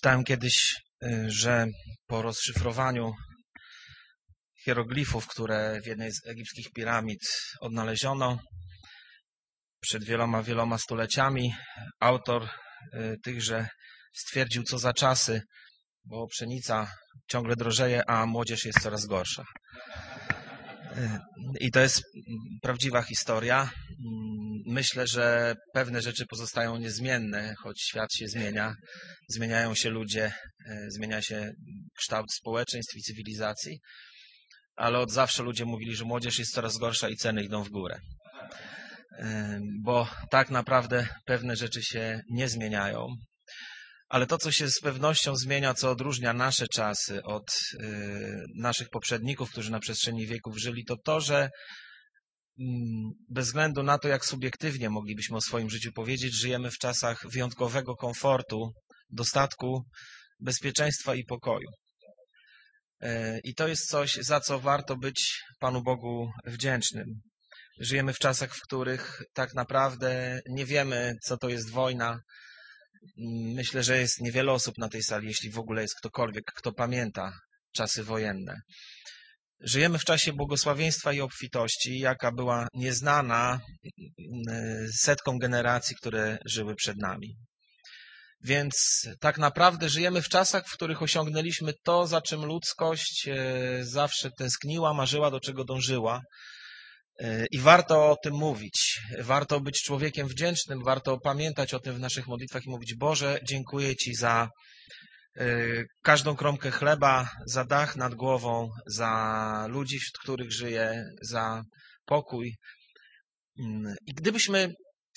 Czytałem kiedyś, y, że po rozszyfrowaniu hieroglifów, które w jednej z egipskich piramid odnaleziono przed wieloma, wieloma stuleciami, autor y, tychże stwierdził, co za czasy, bo pszenica ciągle drożeje, a młodzież jest coraz gorsza. I to jest prawdziwa historia. Myślę, że pewne rzeczy pozostają niezmienne, choć świat się zmienia. Zmieniają się ludzie, zmienia się kształt społeczeństw i cywilizacji, ale od zawsze ludzie mówili, że młodzież jest coraz gorsza i ceny idą w górę. Bo tak naprawdę pewne rzeczy się nie zmieniają. Ale to, co się z pewnością zmienia, co odróżnia nasze czasy od naszych poprzedników, którzy na przestrzeni wieków żyli, to to, że bez względu na to, jak subiektywnie moglibyśmy o swoim życiu powiedzieć, żyjemy w czasach wyjątkowego komfortu, dostatku, bezpieczeństwa i pokoju. I to jest coś, za co warto być Panu Bogu wdzięcznym. Żyjemy w czasach, w których tak naprawdę nie wiemy, co to jest wojna. Myślę, że jest niewiele osób na tej sali, jeśli w ogóle jest ktokolwiek, kto pamięta czasy wojenne. Żyjemy w czasie błogosławieństwa i obfitości, jaka była nieznana setkom generacji, które żyły przed nami. Więc tak naprawdę żyjemy w czasach, w których osiągnęliśmy to, za czym ludzkość zawsze tęskniła, marzyła, do czego dążyła. I warto o tym mówić. Warto być człowiekiem wdzięcznym, warto pamiętać o tym w naszych modlitwach i mówić: Boże, dziękuję Ci za każdą kromkę chleba, za dach nad głową, za ludzi, wśród których żyję, za pokój. I gdybyśmy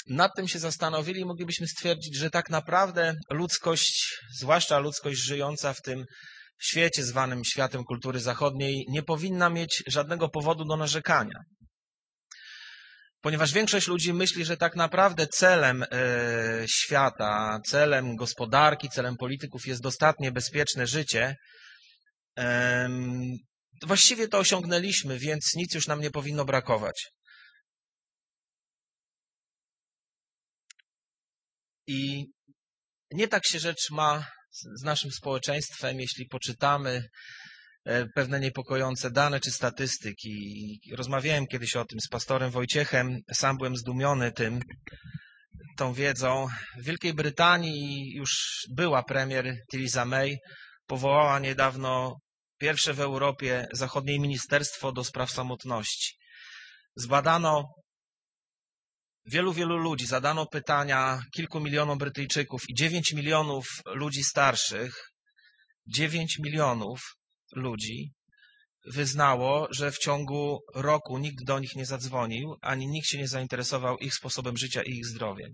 nad tym się zastanowili, moglibyśmy stwierdzić, że tak naprawdę ludzkość, zwłaszcza ludzkość żyjąca w tym świecie zwanym światem kultury zachodniej, nie powinna mieć żadnego powodu do narzekania. Ponieważ większość ludzi myśli, że tak naprawdę celem świata, celem gospodarki, celem polityków jest dostatnie bezpieczne życie, właściwie to osiągnęliśmy, więc nic już nam nie powinno brakować. I nie tak się rzecz ma z naszym społeczeństwem, jeśli poczytamy pewne niepokojące dane czy statystyki. Rozmawiałem kiedyś o tym z pastorem Wojciechem, sam byłem zdumiony tym, tą wiedzą. W Wielkiej Brytanii już była premier Theresa May, powołała niedawno pierwsze w Europie zachodniej Ministerstwo do Spraw Samotności. Zbadano wielu, wielu ludzi, zadano pytania kilku milionom Brytyjczyków i 9 milionów ludzi starszych, 9 milionów ludzi wyznało, że w ciągu roku nikt do nich nie zadzwonił, ani nikt się nie zainteresował ich sposobem życia i ich zdrowiem.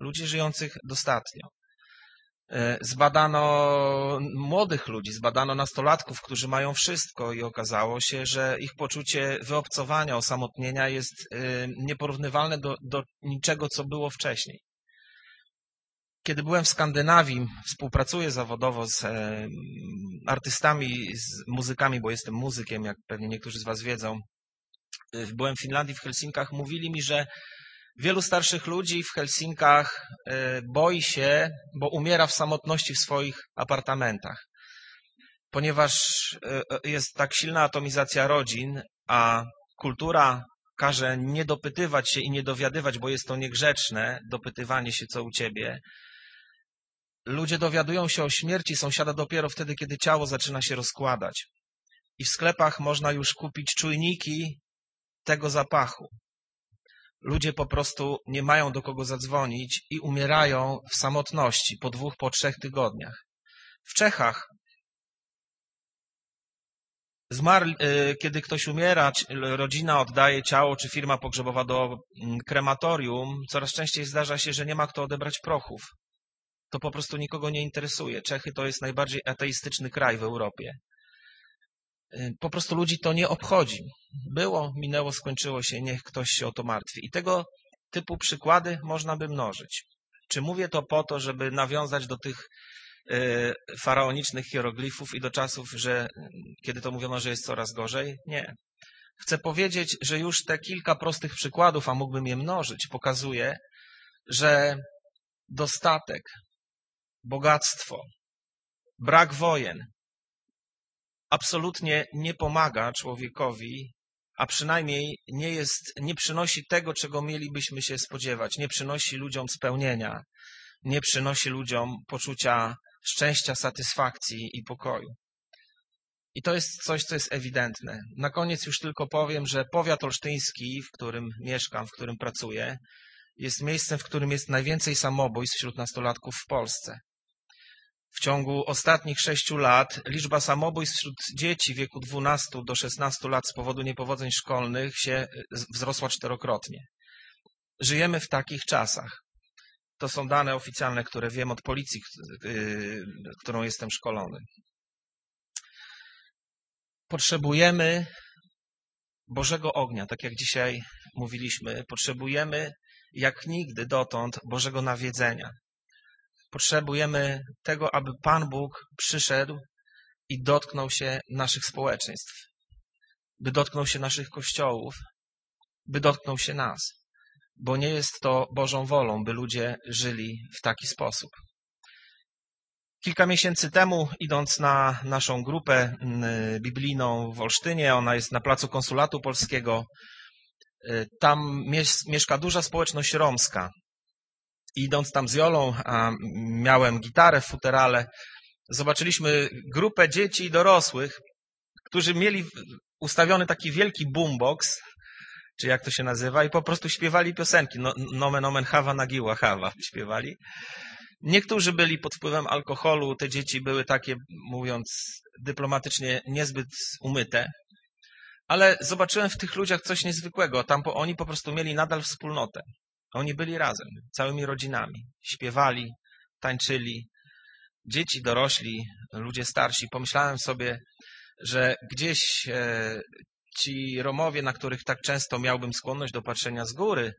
Ludzi żyjących dostatnio. Zbadano młodych ludzi, zbadano nastolatków, którzy mają wszystko i okazało się, że ich poczucie wyobcowania, osamotnienia jest nieporównywalne do, do niczego, co było wcześniej. Kiedy byłem w Skandynawii, współpracuję zawodowo z artystami, z muzykami, bo jestem muzykiem, jak pewnie niektórzy z Was wiedzą. Byłem w Finlandii, w Helsinkach. Mówili mi, że wielu starszych ludzi w Helsinkach boi się, bo umiera w samotności w swoich apartamentach. Ponieważ jest tak silna atomizacja rodzin, a kultura każe nie dopytywać się i nie dowiadywać, bo jest to niegrzeczne, dopytywanie się, co u ciebie, Ludzie dowiadują się o śmierci sąsiada dopiero wtedy, kiedy ciało zaczyna się rozkładać. I w sklepach można już kupić czujniki tego zapachu. Ludzie po prostu nie mają do kogo zadzwonić i umierają w samotności po dwóch, po trzech tygodniach. W Czechach zmarł, kiedy ktoś umiera, rodzina oddaje ciało, czy firma pogrzebowa do krematorium, coraz częściej zdarza się, że nie ma kto odebrać prochów to po prostu nikogo nie interesuje. Czechy to jest najbardziej ateistyczny kraj w Europie. Po prostu ludzi to nie obchodzi. Było, minęło, skończyło się, niech ktoś się o to martwi. I tego typu przykłady można by mnożyć. Czy mówię to po to, żeby nawiązać do tych faraonicznych hieroglifów i do czasów, że kiedy to mówiono, że jest coraz gorzej? Nie. Chcę powiedzieć, że już te kilka prostych przykładów, a mógłbym je mnożyć, pokazuje, że dostatek, bogactwo, brak wojen absolutnie nie pomaga człowiekowi, a przynajmniej nie jest, nie przynosi tego, czego mielibyśmy się spodziewać, nie przynosi ludziom spełnienia, nie przynosi ludziom poczucia szczęścia, satysfakcji i pokoju. I to jest coś, co jest ewidentne. Na koniec już tylko powiem, że powiat olsztyński, w którym mieszkam, w którym pracuję, jest miejscem, w którym jest najwięcej samobójstw wśród nastolatków w Polsce. W ciągu ostatnich sześciu lat liczba samobójstw wśród dzieci w wieku 12 do 16 lat z powodu niepowodzeń szkolnych się wzrosła czterokrotnie. Żyjemy w takich czasach. To są dane oficjalne, które wiem od policji, yy, którą jestem szkolony. Potrzebujemy Bożego ognia, tak jak dzisiaj mówiliśmy. Potrzebujemy jak nigdy dotąd Bożego nawiedzenia. Potrzebujemy tego, aby Pan Bóg przyszedł i dotknął się naszych społeczeństw, by dotknął się naszych kościołów, by dotknął się nas, bo nie jest to Bożą wolą, by ludzie żyli w taki sposób. Kilka miesięcy temu, idąc na naszą grupę mm, biblijną w Olsztynie, ona jest na placu konsulatu polskiego, y, tam mieszka duża społeczność romska. Idąc tam z Jolą, miałem gitarę w futerale, zobaczyliśmy grupę dzieci i dorosłych, którzy mieli ustawiony taki wielki boombox, czy jak to się nazywa, i po prostu śpiewali piosenki. No, nomen omen hawa nagiła hawa śpiewali. Niektórzy byli pod wpływem alkoholu, te dzieci były takie, mówiąc dyplomatycznie, niezbyt umyte, ale zobaczyłem w tych ludziach coś niezwykłego. Tam po, oni po prostu mieli nadal wspólnotę. Oni byli razem, całymi rodzinami. Śpiewali, tańczyli. Dzieci, dorośli, ludzie starsi. Pomyślałem sobie, że gdzieś e, ci Romowie, na których tak często miałbym skłonność do patrzenia z góry,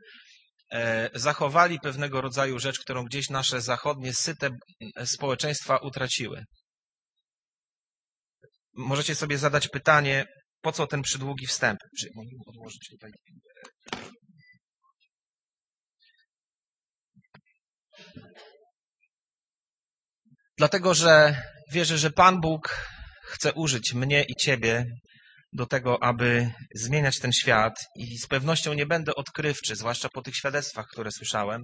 E, zachowali pewnego rodzaju rzecz, którą gdzieś nasze zachodnie, syte społeczeństwa utraciły. Możecie sobie zadać pytanie, po co ten przydługi wstęp? Mogę odłożyć tutaj? Dlatego, że wierzę, że Pan Bóg chce użyć mnie i Ciebie do tego, aby zmieniać ten świat i z pewnością nie będę odkrywczy, zwłaszcza po tych świadectwach, które słyszałem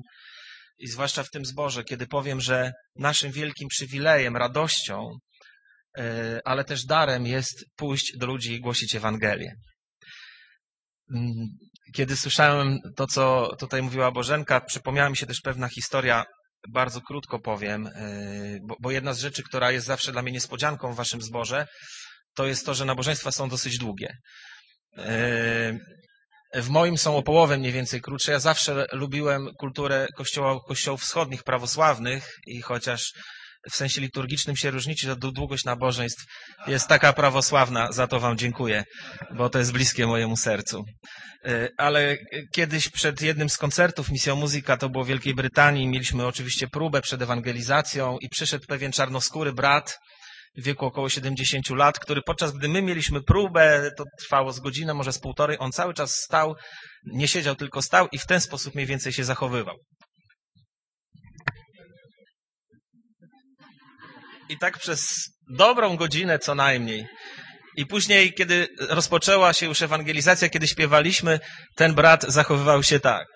i zwłaszcza w tym zborze, kiedy powiem, że naszym wielkim przywilejem, radością, e, ale też darem jest pójść do ludzi i głosić Ewangelię. Mm, kiedy słyszałem to, co tutaj mówiła Bożenka, przypomniała mi się też pewna historia, bardzo krótko powiem, e, bo jedna z rzeczy, która jest zawsze dla mnie niespodzianką w waszym zborze, to jest to, że nabożeństwa są dosyć długie. E, w moim są o połowę mniej więcej krótsze. Ja zawsze lubiłem kulturę kościoła, kościołów wschodnich, prawosławnych i chociaż w sensie liturgicznym się różnicie, to długość nabożeństw jest taka prawosławna, za to Wam dziękuję, bo to jest bliskie mojemu sercu. E, ale kiedyś przed jednym z koncertów Misją Muzyka, to było w Wielkiej Brytanii, mieliśmy oczywiście próbę przed ewangelizacją i przyszedł pewien czarnoskóry brat, w wieku około 70 lat, który podczas gdy my mieliśmy próbę, to trwało z godzinę, może z półtorej, on cały czas stał, nie siedział, tylko stał i w ten sposób mniej więcej się zachowywał. I tak przez dobrą godzinę co najmniej. I później, kiedy rozpoczęła się już ewangelizacja, kiedy śpiewaliśmy, ten brat zachowywał się tak.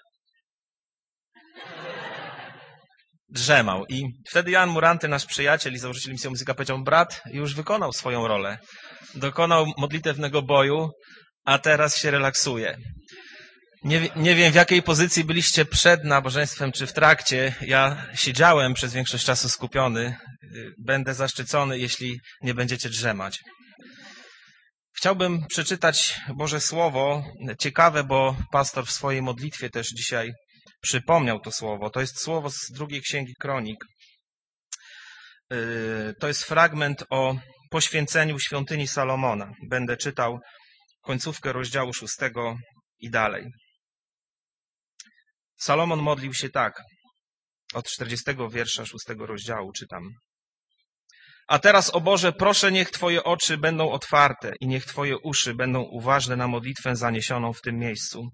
drzemał. I wtedy Jan Muranty, nasz przyjaciel i założyciel misji muzyka, powiedział, brat już wykonał swoją rolę. Dokonał modlitewnego boju, a teraz się relaksuje. Nie, nie wiem, w jakiej pozycji byliście przed nabożeństwem, czy w trakcie. Ja siedziałem przez większość czasu skupiony. Będę zaszczycony, jeśli nie będziecie drzemać. Chciałbym przeczytać Boże Słowo, ciekawe, bo pastor w swojej modlitwie też dzisiaj przypomniał to słowo. To jest słowo z drugiej księgi kronik. Yy, to jest fragment o poświęceniu świątyni Salomona. Będę czytał końcówkę rozdziału szóstego i dalej. Salomon modlił się tak. Od 40 wiersza szóstego rozdziału czytam. A teraz, o Boże, proszę, niech Twoje oczy będą otwarte i niech Twoje uszy będą uważne na modlitwę zaniesioną w tym miejscu.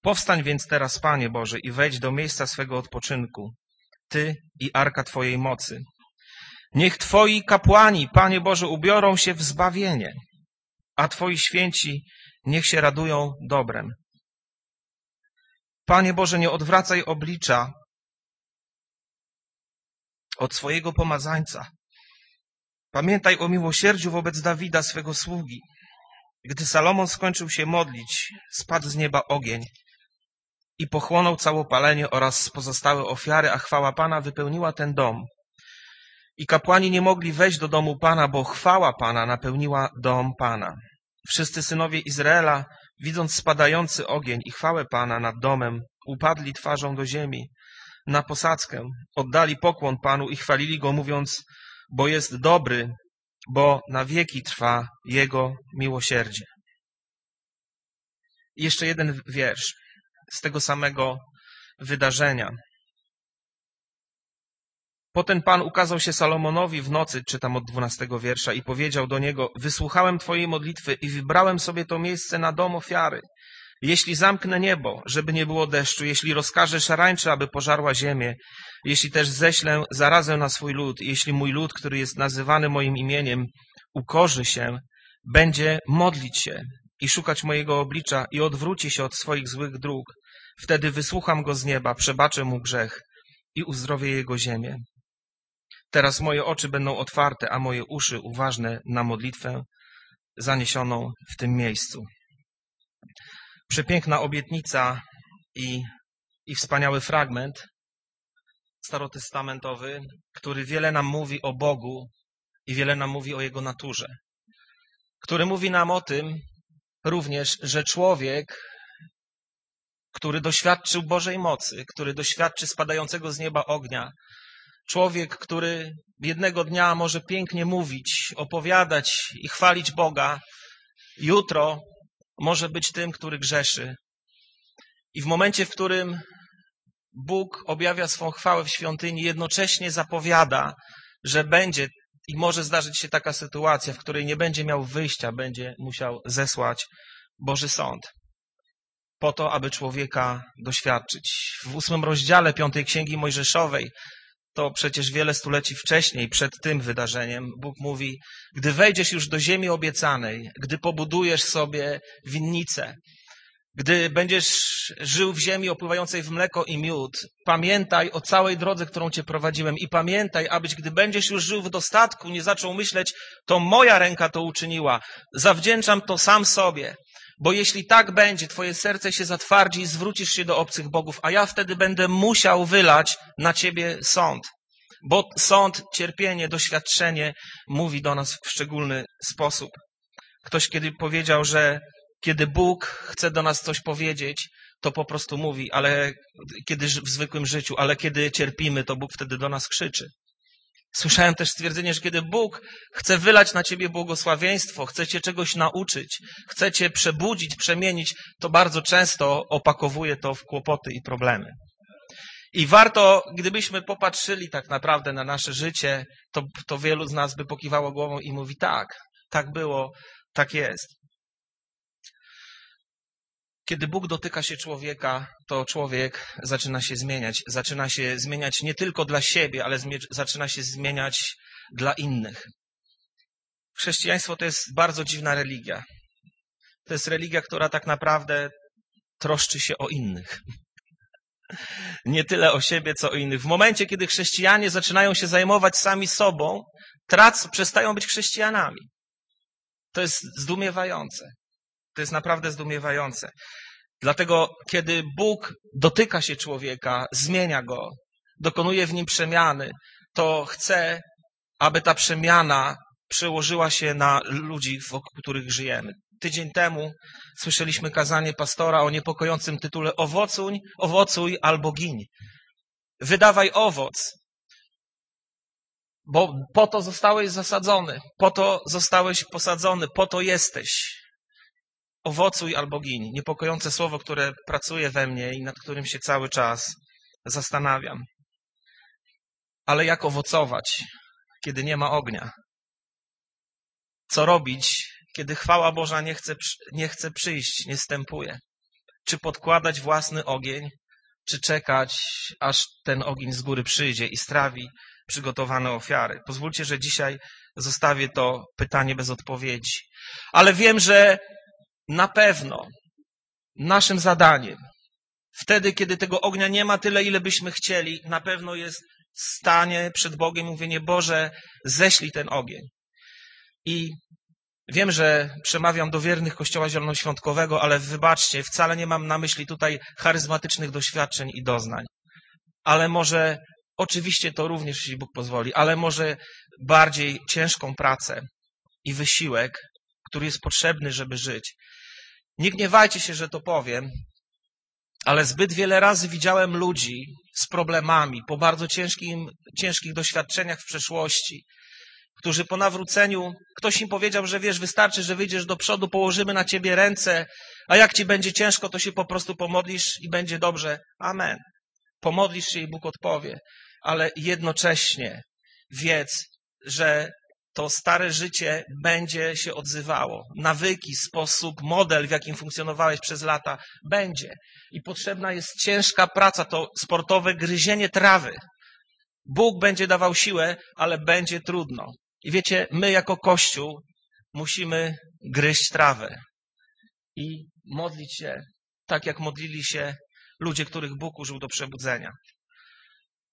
Powstań więc teraz, Panie Boże, i wejdź do miejsca swego odpoczynku, Ty i arka Twojej mocy. Niech Twoi kapłani, Panie Boże, ubiorą się w zbawienie, a Twoi święci niech się radują dobrem. Panie Boże, nie odwracaj oblicza od swojego pomazańca. Pamiętaj o miłosierdziu wobec Dawida, swego sługi. Gdy Salomon skończył się modlić, spadł z nieba ogień i pochłonął całopalenie oraz pozostałe ofiary, a chwała Pana wypełniła ten dom. I kapłani nie mogli wejść do domu Pana, bo chwała Pana napełniła dom Pana. Wszyscy synowie Izraela, widząc spadający ogień i chwałę Pana nad domem, upadli twarzą do ziemi na posadzkę, oddali pokłon Panu i chwalili Go, mówiąc, bo jest dobry, bo na wieki trwa Jego miłosierdzie. I jeszcze jeden wiersz z tego samego wydarzenia. Potem Pan ukazał się Salomonowi w nocy, czytam od dwunastego wiersza, i powiedział do niego, wysłuchałem Twojej modlitwy i wybrałem sobie to miejsce na dom ofiary. Jeśli zamknę niebo, żeby nie było deszczu, jeśli rozkażę szarańczy, aby pożarła ziemię, jeśli też ześlę zarazę na swój lud, jeśli mój lud, który jest nazywany moim imieniem, ukorzy się, będzie modlić się i szukać mojego oblicza i odwróci się od swoich złych dróg, wtedy wysłucham go z nieba, przebaczę mu grzech i uzdrowię jego ziemię. Teraz moje oczy będą otwarte, a moje uszy uważne na modlitwę zaniesioną w tym miejscu. Przepiękna obietnica i, i wspaniały fragment starotestamentowy, który wiele nam mówi o Bogu i wiele nam mówi o Jego naturze. Który mówi nam o tym również, że człowiek, który doświadczył Bożej mocy, który doświadczy spadającego z nieba ognia, człowiek, który jednego dnia może pięknie mówić, opowiadać i chwalić Boga, jutro może być tym, który grzeszy. I w momencie, w którym Bóg objawia swą chwałę w świątyni, jednocześnie zapowiada, że będzie i może zdarzyć się taka sytuacja, w której nie będzie miał wyjścia, będzie musiał zesłać Boży Sąd. Po to, aby człowieka doświadczyć. W ósmym rozdziale piątej Księgi Mojżeszowej, to przecież wiele stuleci wcześniej, przed tym wydarzeniem, Bóg mówi, gdy wejdziesz już do ziemi obiecanej, gdy pobudujesz sobie winnicę, gdy będziesz żył w ziemi opływającej w mleko i miód, pamiętaj o całej drodze, którą cię prowadziłem i pamiętaj, abyś, gdy będziesz już żył w dostatku, nie zaczął myśleć, to moja ręka to uczyniła. Zawdzięczam to sam sobie. Bo jeśli tak będzie, twoje serce się zatwardzi i zwrócisz się do obcych bogów, a ja wtedy będę musiał wylać na ciebie sąd. Bo sąd, cierpienie, doświadczenie mówi do nas w szczególny sposób. Ktoś kiedy powiedział, że kiedy Bóg chce do nas coś powiedzieć, to po prostu mówi, ale kiedy w zwykłym życiu, ale kiedy cierpimy, to Bóg wtedy do nas krzyczy. Słyszałem też stwierdzenie, że kiedy Bóg chce wylać na ciebie błogosławieństwo, chce cię czegoś nauczyć, chce cię przebudzić, przemienić, to bardzo często opakowuje to w kłopoty i problemy. I warto, gdybyśmy popatrzyli tak naprawdę na nasze życie, to, to wielu z nas by pokiwało głową i mówi tak, tak było, tak jest. Kiedy Bóg dotyka się człowieka, to człowiek zaczyna się zmieniać. Zaczyna się zmieniać nie tylko dla siebie, ale zaczyna się zmieniać dla innych. Chrześcijaństwo to jest bardzo dziwna religia. To jest religia, która tak naprawdę troszczy się o innych. Nie tyle o siebie, co o innych. W momencie, kiedy chrześcijanie zaczynają się zajmować sami sobą, trac przestają być chrześcijanami. To jest zdumiewające. To jest naprawdę zdumiewające. Dlatego, kiedy Bóg dotyka się człowieka, zmienia go, dokonuje w nim przemiany, to chce, aby ta przemiana przełożyła się na ludzi, wokół których żyjemy. Tydzień temu słyszeliśmy kazanie pastora o niepokojącym tytule Owocuj, owocuj albo giń. Wydawaj owoc, bo po to zostałeś zasadzony, po to zostałeś posadzony, po to jesteś owocuj albo gin. Niepokojące słowo, które pracuje we mnie i nad którym się cały czas zastanawiam. Ale jak owocować, kiedy nie ma ognia? Co robić, kiedy chwała Boża nie chce, nie chce przyjść, nie stępuje? Czy podkładać własny ogień, czy czekać, aż ten ogień z góry przyjdzie i strawi przygotowane ofiary. Pozwólcie, że dzisiaj zostawię to pytanie bez odpowiedzi. Ale wiem, że na pewno naszym zadaniem, wtedy, kiedy tego ognia nie ma tyle, ile byśmy chcieli, na pewno jest stanie przed Bogiem i mówienie, Boże, ześlij ten ogień. I wiem, że przemawiam do wiernych Kościoła Zielonoświątkowego, ale wybaczcie, wcale nie mam na myśli tutaj charyzmatycznych doświadczeń i doznań. Ale może, oczywiście to również, jeśli Bóg pozwoli, ale może bardziej ciężką pracę i wysiłek, który jest potrzebny, żeby żyć. Nie gniewajcie się, że to powiem, ale zbyt wiele razy widziałem ludzi z problemami, po bardzo ciężkim, ciężkich doświadczeniach w przeszłości, którzy po nawróceniu, ktoś im powiedział, że wiesz, wystarczy, że wyjdziesz do przodu, położymy na ciebie ręce, a jak ci będzie ciężko, to się po prostu pomodlisz i będzie dobrze. Amen. Pomodlisz się i Bóg odpowie. Ale jednocześnie wiedz, że to stare życie będzie się odzywało. Nawyki, sposób, model, w jakim funkcjonowałeś przez lata, będzie. I potrzebna jest ciężka praca, to sportowe gryzienie trawy. Bóg będzie dawał siłę, ale będzie trudno. I wiecie, my jako Kościół musimy gryźć trawę i modlić się tak, jak modlili się ludzie, których Bóg użył do przebudzenia.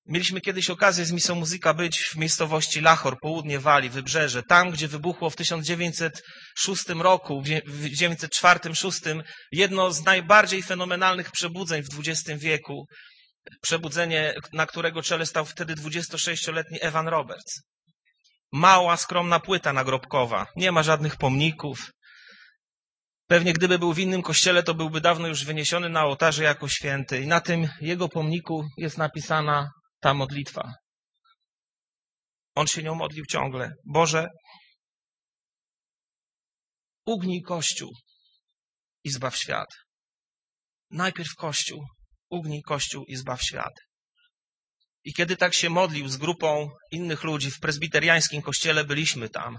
Mieliśmy kiedyś okazję z Misą Muzyka być w miejscowości Lachor, południe Walii, wybrzeże, tam, gdzie wybuchło w 1906 roku, w 1904-1906 jedno z najbardziej fenomenalnych przebudzeń w XX wieku. Przebudzenie, na którego czele stał wtedy 26-letni Evan Roberts. Mała, skromna płyta nagrobkowa, nie ma żadnych pomników. Pewnie gdyby był w innym kościele, to byłby dawno już wyniesiony na ołtarze jako święty. I na tym jego pomniku jest napisana ta modlitwa. On się nią modlił ciągle. Boże, ugnij Kościół i zbaw świat. Najpierw Kościół, ugnij Kościół i zbaw świat. I kiedy tak się modlił z grupą innych ludzi w prezbiteriańskim kościele, byliśmy tam,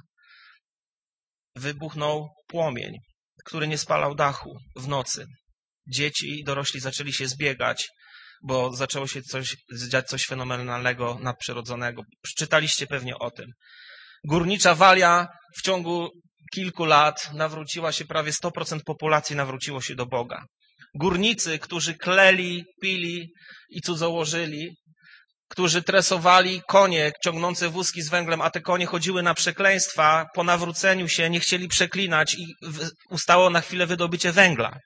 wybuchnął płomień, który nie spalał dachu w nocy. Dzieci i dorośli zaczęli się zbiegać bo zaczęło się coś, dziać coś fenomenalnego, nadprzyrodzonego. Czytaliście pewnie o tym. Górnicza Walia w ciągu kilku lat nawróciła się, prawie 100% populacji nawróciło się do Boga. Górnicy, którzy kleli, pili i cudzołożyli, którzy tresowali konie ciągnące wózki z węglem, a te konie chodziły na przekleństwa, po nawróceniu się nie chcieli przeklinać i ustało na chwilę wydobycie węgla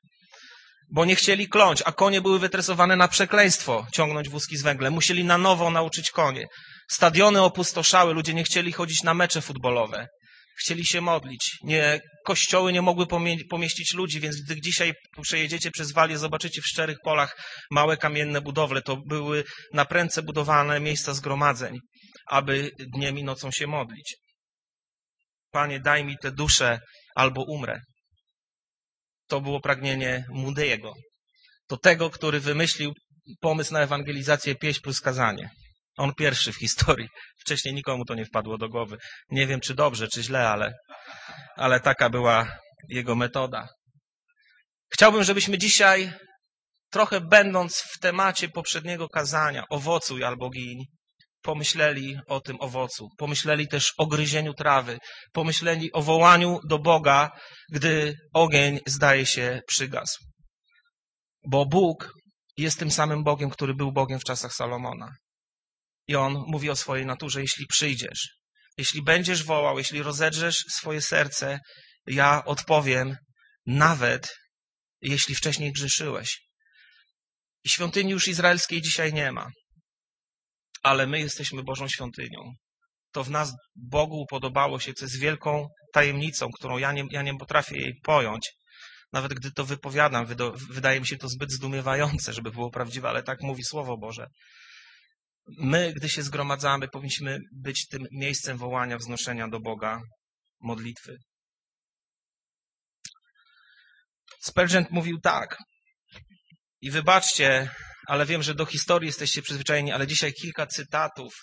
bo nie chcieli kląć, a konie były wytresowane na przekleństwo ciągnąć wózki z węglem. Musieli na nowo nauczyć konie. Stadiony opustoszały, ludzie nie chcieli chodzić na mecze futbolowe. Chcieli się modlić. Nie, kościoły nie mogły pomieścić ludzi, więc gdy dzisiaj przejedziecie przez Walię, zobaczycie w szczerych polach małe kamienne budowle. To były na prędce budowane miejsca zgromadzeń, aby dniem i nocą się modlić. Panie, daj mi tę duszę, albo umrę. To było pragnienie Moody'ego. To tego, który wymyślił pomysł na ewangelizację pieśń plus kazanie. On pierwszy w historii. Wcześniej nikomu to nie wpadło do głowy. Nie wiem, czy dobrze, czy źle, ale, ale taka była jego metoda. Chciałbym, żebyśmy dzisiaj, trochę będąc w temacie poprzedniego kazania, owocuj albo gin, pomyśleli o tym owocu, pomyśleli też o gryzieniu trawy, pomyśleli o wołaniu do Boga, gdy ogień zdaje się przygasł. Bo Bóg jest tym samym Bogiem, który był Bogiem w czasach Salomona. I on mówi o swojej naturze, jeśli przyjdziesz, jeśli będziesz wołał, jeśli rozedrzesz swoje serce, ja odpowiem, nawet jeśli wcześniej grzeszyłeś. I świątyni już izraelskiej dzisiaj nie ma ale my jesteśmy Bożą świątynią. To w nas Bogu podobało się, co jest wielką tajemnicą, którą ja nie, ja nie potrafię jej pojąć. Nawet gdy to wypowiadam, wydaje mi się to zbyt zdumiewające, żeby było prawdziwe, ale tak mówi Słowo Boże. My, gdy się zgromadzamy, powinniśmy być tym miejscem wołania, wznoszenia do Boga, modlitwy. Spurgeon mówił tak. I wybaczcie, ale wiem, że do historii jesteście przyzwyczajeni, ale dzisiaj kilka cytatów,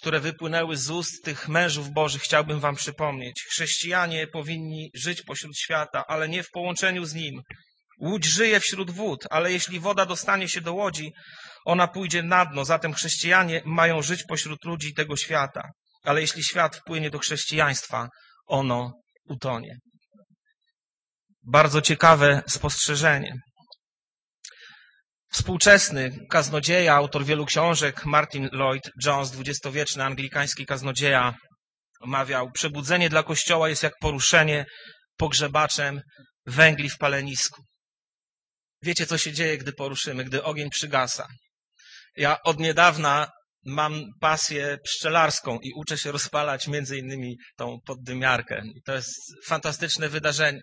które wypłynęły z ust tych mężów bożych, chciałbym wam przypomnieć. Chrześcijanie powinni żyć pośród świata, ale nie w połączeniu z nim. Łódź żyje wśród wód, ale jeśli woda dostanie się do łodzi, Ona pójdzie na dno, zatem chrześcijanie mają żyć pośród ludzi tego świata. Ale jeśli świat wpłynie do chrześcijaństwa, ono utonie. Bardzo ciekawe spostrzeżenie. Współczesny kaznodzieja, autor wielu książek, Martin Lloyd Jones, dwudziestowieczny anglikański kaznodzieja, mawiał, przebudzenie dla Kościoła jest jak poruszenie pogrzebaczem węgli w palenisku. Wiecie, co się dzieje, gdy poruszymy, gdy ogień przygasa. Ja od niedawna mam pasję pszczelarską i uczę się rozpalać między innymi tą poddymiarkę. To jest fantastyczne wydarzenie.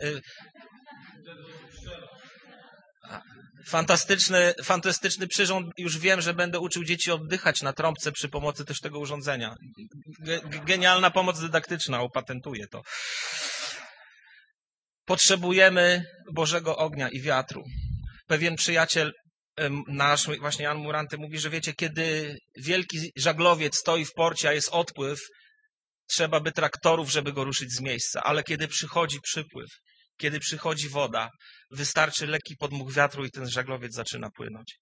Fantastyczny, fantastyczny przyrząd. Już wiem, że będę uczył dzieci oddychać na trąbce przy pomocy też tego urządzenia. Genialna pomoc dydaktyczna, opatentuję to. Potrzebujemy Bożego ognia i wiatru. Pewien przyjaciel nasz, właśnie Jan Muranty mówi, że wiecie, kiedy wielki żaglowiec stoi w porcie, a jest odpływ, trzeba by traktorów, żeby go ruszyć z miejsca. Ale kiedy przychodzi przypływ, kiedy przychodzi woda, wystarczy lekki podmuch wiatru i ten żaglowiec zaczyna płynąć.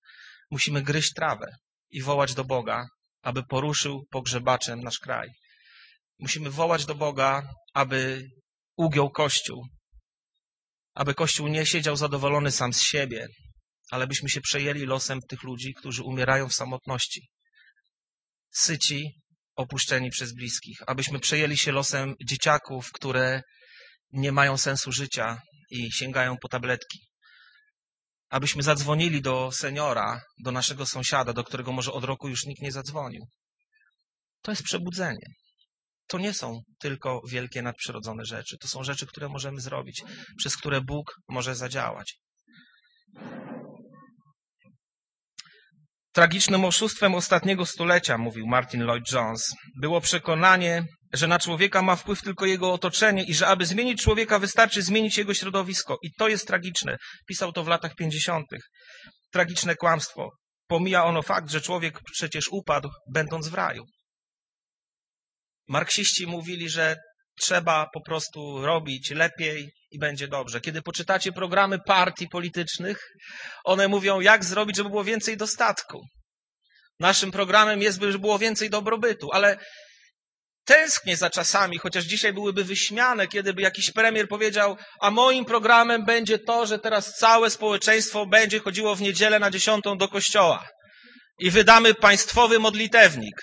Musimy gryźć trawę i wołać do Boga, aby poruszył pogrzebaczem nasz kraj. Musimy wołać do Boga, aby ugiął Kościół, aby Kościół nie siedział zadowolony sam z siebie, ale byśmy się przejęli losem tych ludzi, którzy umierają w samotności. Syci, opuszczeni przez bliskich. Abyśmy przejęli się losem dzieciaków, które nie mają sensu życia i sięgają po tabletki. Abyśmy zadzwonili do seniora, do naszego sąsiada, do którego może od roku już nikt nie zadzwonił. To jest przebudzenie. To nie są tylko wielkie nadprzyrodzone rzeczy. To są rzeczy, które możemy zrobić, przez które Bóg może zadziałać. Tragicznym oszustwem ostatniego stulecia, mówił Martin Lloyd Jones, było przekonanie, że na człowieka ma wpływ tylko jego otoczenie i że aby zmienić człowieka wystarczy zmienić jego środowisko. I to jest tragiczne. Pisał to w latach 50. Tragiczne kłamstwo. Pomija ono fakt, że człowiek przecież upadł, będąc w raju. Marksiści mówili, że trzeba po prostu robić lepiej i będzie dobrze. Kiedy poczytacie programy partii politycznych, one mówią, jak zrobić, żeby było więcej dostatku. Naszym programem jest, żeby było więcej dobrobytu, ale tęsknię za czasami, chociaż dzisiaj byłyby wyśmiane, kiedy by jakiś premier powiedział, a moim programem będzie to, że teraz całe społeczeństwo będzie chodziło w niedzielę na dziesiątą do kościoła i wydamy państwowy modlitewnik.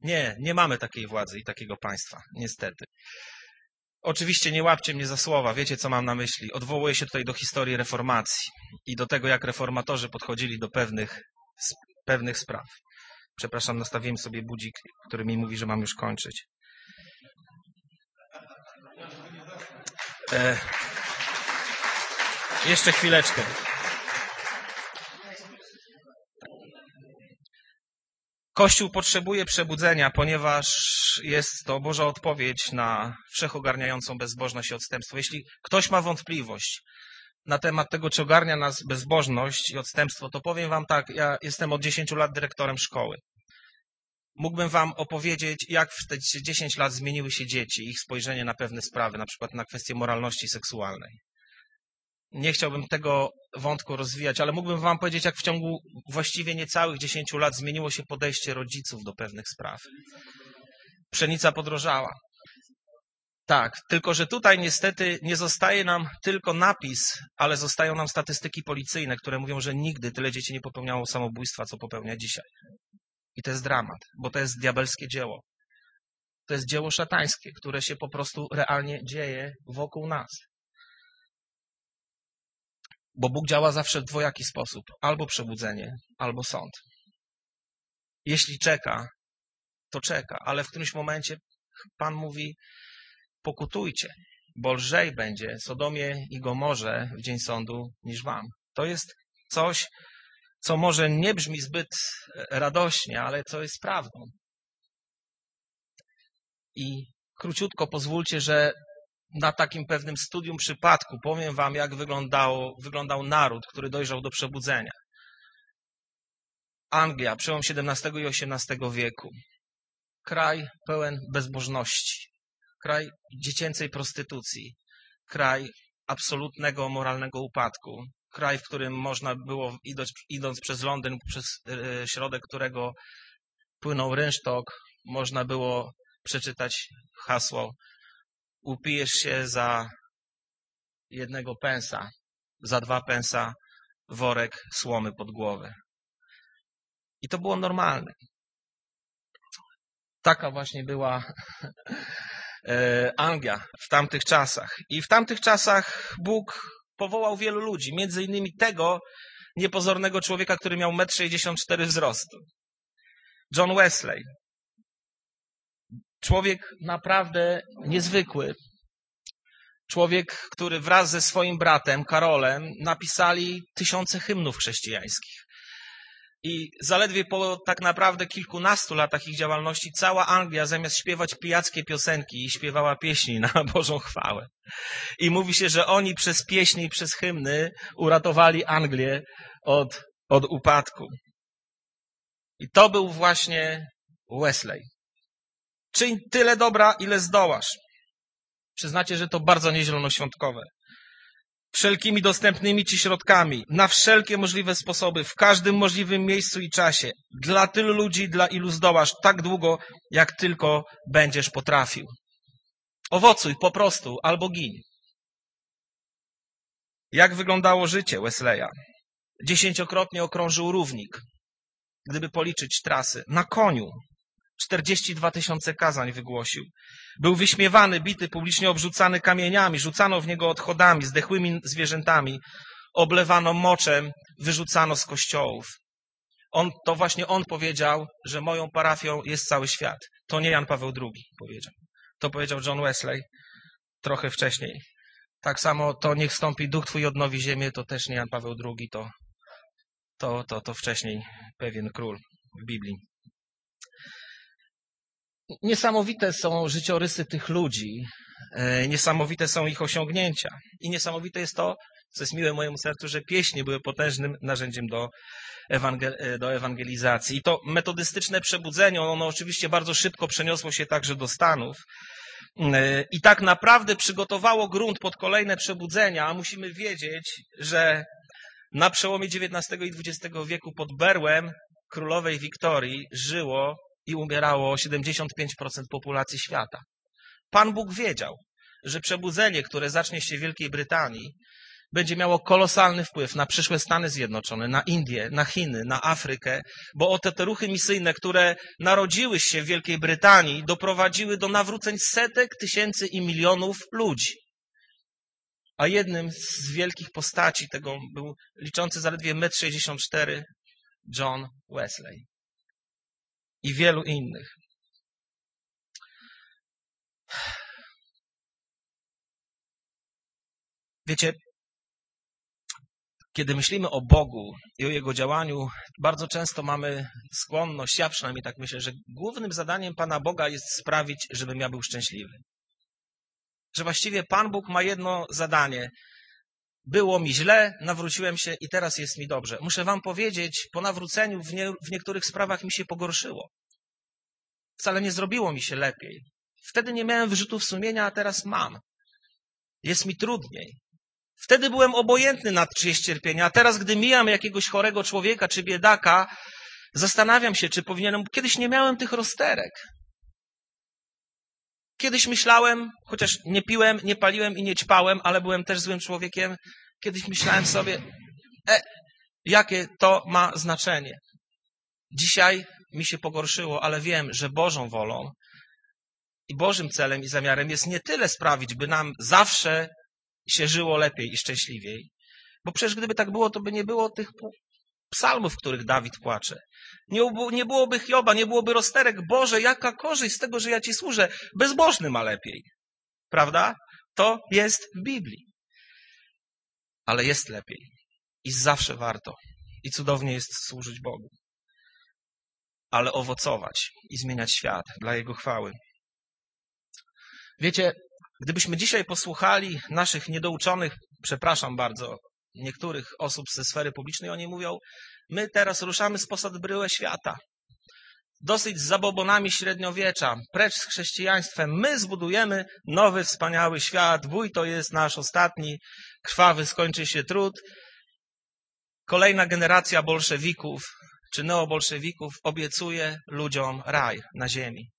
Nie, nie mamy takiej władzy i takiego państwa, niestety. Oczywiście nie łapcie mnie za słowa, wiecie co mam na myśli. Odwołuję się tutaj do historii reformacji i do tego, jak reformatorzy podchodzili do pewnych, pewnych spraw. Przepraszam, nastawiłem sobie budzik, który mi mówi, że mam już kończyć. E, jeszcze chwileczkę. Kościół potrzebuje przebudzenia, ponieważ jest to Boża odpowiedź na wszechogarniającą bezbożność i odstępstwo. Jeśli ktoś ma wątpliwość na temat tego, czy ogarnia nas bezbożność i odstępstwo, to powiem wam tak, ja jestem od 10 lat dyrektorem szkoły. Mógłbym wam opowiedzieć, jak w te 10 lat zmieniły się dzieci, ich spojrzenie na pewne sprawy, na przykład na kwestie moralności seksualnej. Nie chciałbym tego wątku rozwijać, ale mógłbym Wam powiedzieć, jak w ciągu właściwie niecałych 10 lat zmieniło się podejście rodziców do pewnych spraw. Pszenica podrożała. Tak, tylko że tutaj niestety nie zostaje nam tylko napis, ale zostają nam statystyki policyjne, które mówią, że nigdy tyle dzieci nie popełniało samobójstwa, co popełnia dzisiaj. I to jest dramat, bo to jest diabelskie dzieło. To jest dzieło szatańskie, które się po prostu realnie dzieje wokół nas. Bo Bóg działa zawsze w dwojaki sposób: albo przebudzenie, albo sąd. Jeśli czeka, to czeka, ale w którymś momencie Pan mówi: pokutujcie, bo lżej będzie Sodomie i Gomorze w dzień sądu niż wam. To jest coś, co może nie brzmi zbyt radośnie, ale co jest prawdą. I króciutko pozwólcie, że na takim pewnym studium przypadku powiem wam, jak wyglądał, wyglądał naród, który dojrzał do przebudzenia. Anglia, przełom XVII i XVIII wieku. Kraj pełen bezbożności, kraj dziecięcej prostytucji, kraj absolutnego moralnego upadku, kraj, w którym można było, idąc, idąc przez Londyn, przez e, środek którego płynął rynsztok, można było przeczytać hasło upijesz się za jednego pensa, za dwa pensa worek słomy pod głowę. I to było normalne. Taka właśnie była Anglia w tamtych czasach. I w tamtych czasach Bóg powołał wielu ludzi, między innymi tego niepozornego człowieka, który miał 1,64 m wzrostu. John Wesley. Człowiek naprawdę niezwykły. Człowiek, który wraz ze swoim bratem Karolem napisali tysiące hymnów chrześcijańskich. I zaledwie po tak naprawdę kilkunastu latach ich działalności cała Anglia zamiast śpiewać pijackie piosenki śpiewała pieśni na Bożą chwałę. I mówi się, że oni przez pieśni i przez hymny uratowali Anglię od, od upadku. I to był właśnie Wesley. Czyń tyle dobra, ile zdołasz. Przyznacie, że to bardzo niezielonoświątkowe wszelkimi dostępnymi ci środkami, na wszelkie możliwe sposoby, w każdym możliwym miejscu i czasie, dla tylu ludzi, dla ilu zdołasz, tak długo, jak tylko będziesz potrafił. Owocuj po prostu, albo gin. Jak wyglądało życie Wesleya? Dziesięciokrotnie okrążył równik, gdyby policzyć trasy, na koniu, 42 tysiące kazań wygłosił. Był wyśmiewany, bity, publicznie obrzucany kamieniami, rzucano w niego odchodami, zdechłymi zwierzętami, oblewano moczem, wyrzucano z kościołów. On, to właśnie on powiedział, że moją parafią jest cały świat. To nie Jan Paweł II powiedział. To powiedział John Wesley trochę wcześniej. Tak samo to niech stąpi duch Twój odnowi ziemię, to też nie Jan Paweł II, to, to, to, to wcześniej pewien król w Biblii. Niesamowite są życiorysy tych ludzi, e, niesamowite są ich osiągnięcia. I niesamowite jest to, co jest miłe mojemu sercu, że pieśni były potężnym narzędziem do, ewangel e, do ewangelizacji. I to metodystyczne przebudzenie, ono oczywiście bardzo szybko przeniosło się także do Stanów. E, I tak naprawdę przygotowało grunt pod kolejne przebudzenia, a musimy wiedzieć, że na przełomie XIX i XX wieku pod berłem królowej Wiktorii żyło i umierało 75% populacji świata. Pan Bóg wiedział, że przebudzenie, które zacznie się w Wielkiej Brytanii, będzie miało kolosalny wpływ na przyszłe Stany Zjednoczone, na Indie, na Chiny, na Afrykę, bo oto te ruchy misyjne, które narodziły się w Wielkiej Brytanii, doprowadziły do nawróceń setek tysięcy i milionów ludzi. A jednym z wielkich postaci tego był liczący zaledwie 1,64 m John Wesley i wielu innych. Wiecie, kiedy myślimy o Bogu i o Jego działaniu, bardzo często mamy skłonność, ja przynajmniej tak myślę, że głównym zadaniem Pana Boga jest sprawić, żebym ja był szczęśliwy. Że właściwie Pan Bóg ma jedno zadanie. Było mi źle, nawróciłem się i teraz jest mi dobrze. Muszę Wam powiedzieć, po nawróceniu w, nie, w niektórych sprawach mi się pogorszyło. Wcale nie zrobiło mi się lepiej. Wtedy nie miałem wyrzutów sumienia, a teraz mam. Jest mi trudniej. Wtedy byłem obojętny nad czyjeś cierpienia, a teraz, gdy mijam jakiegoś chorego człowieka czy biedaka, zastanawiam się, czy powinienem. Kiedyś nie miałem tych rozterek. Kiedyś myślałem, chociaż nie piłem, nie paliłem i nie ćpałem, ale byłem też złym człowiekiem, kiedyś myślałem sobie, e, jakie to ma znaczenie. Dzisiaj mi się pogorszyło, ale wiem, że Bożą wolą i Bożym celem i zamiarem jest nie tyle sprawić, by nam zawsze się żyło lepiej i szczęśliwiej, bo przecież gdyby tak było, to by nie było tych psalmów, w których Dawid płacze. Nie, nie byłoby Hioba, nie byłoby rozterek. Boże, jaka korzyść z tego, że ja Ci służę. Bezbożny ma lepiej. Prawda? To jest w Biblii. Ale jest lepiej. I zawsze warto. I cudownie jest służyć Bogu ale owocować i zmieniać świat dla Jego chwały. Wiecie, gdybyśmy dzisiaj posłuchali naszych niedouczonych, przepraszam bardzo, niektórych osób ze sfery publicznej, oni mówią, my teraz ruszamy z bryłę świata. Dosyć z zabobonami średniowiecza, precz z chrześcijaństwem. My zbudujemy nowy, wspaniały świat. Wuj to jest nasz ostatni, krwawy skończy się trud. kolejna generacja bolszewików czy neobolszewików obiecuje ludziom raj na ziemi.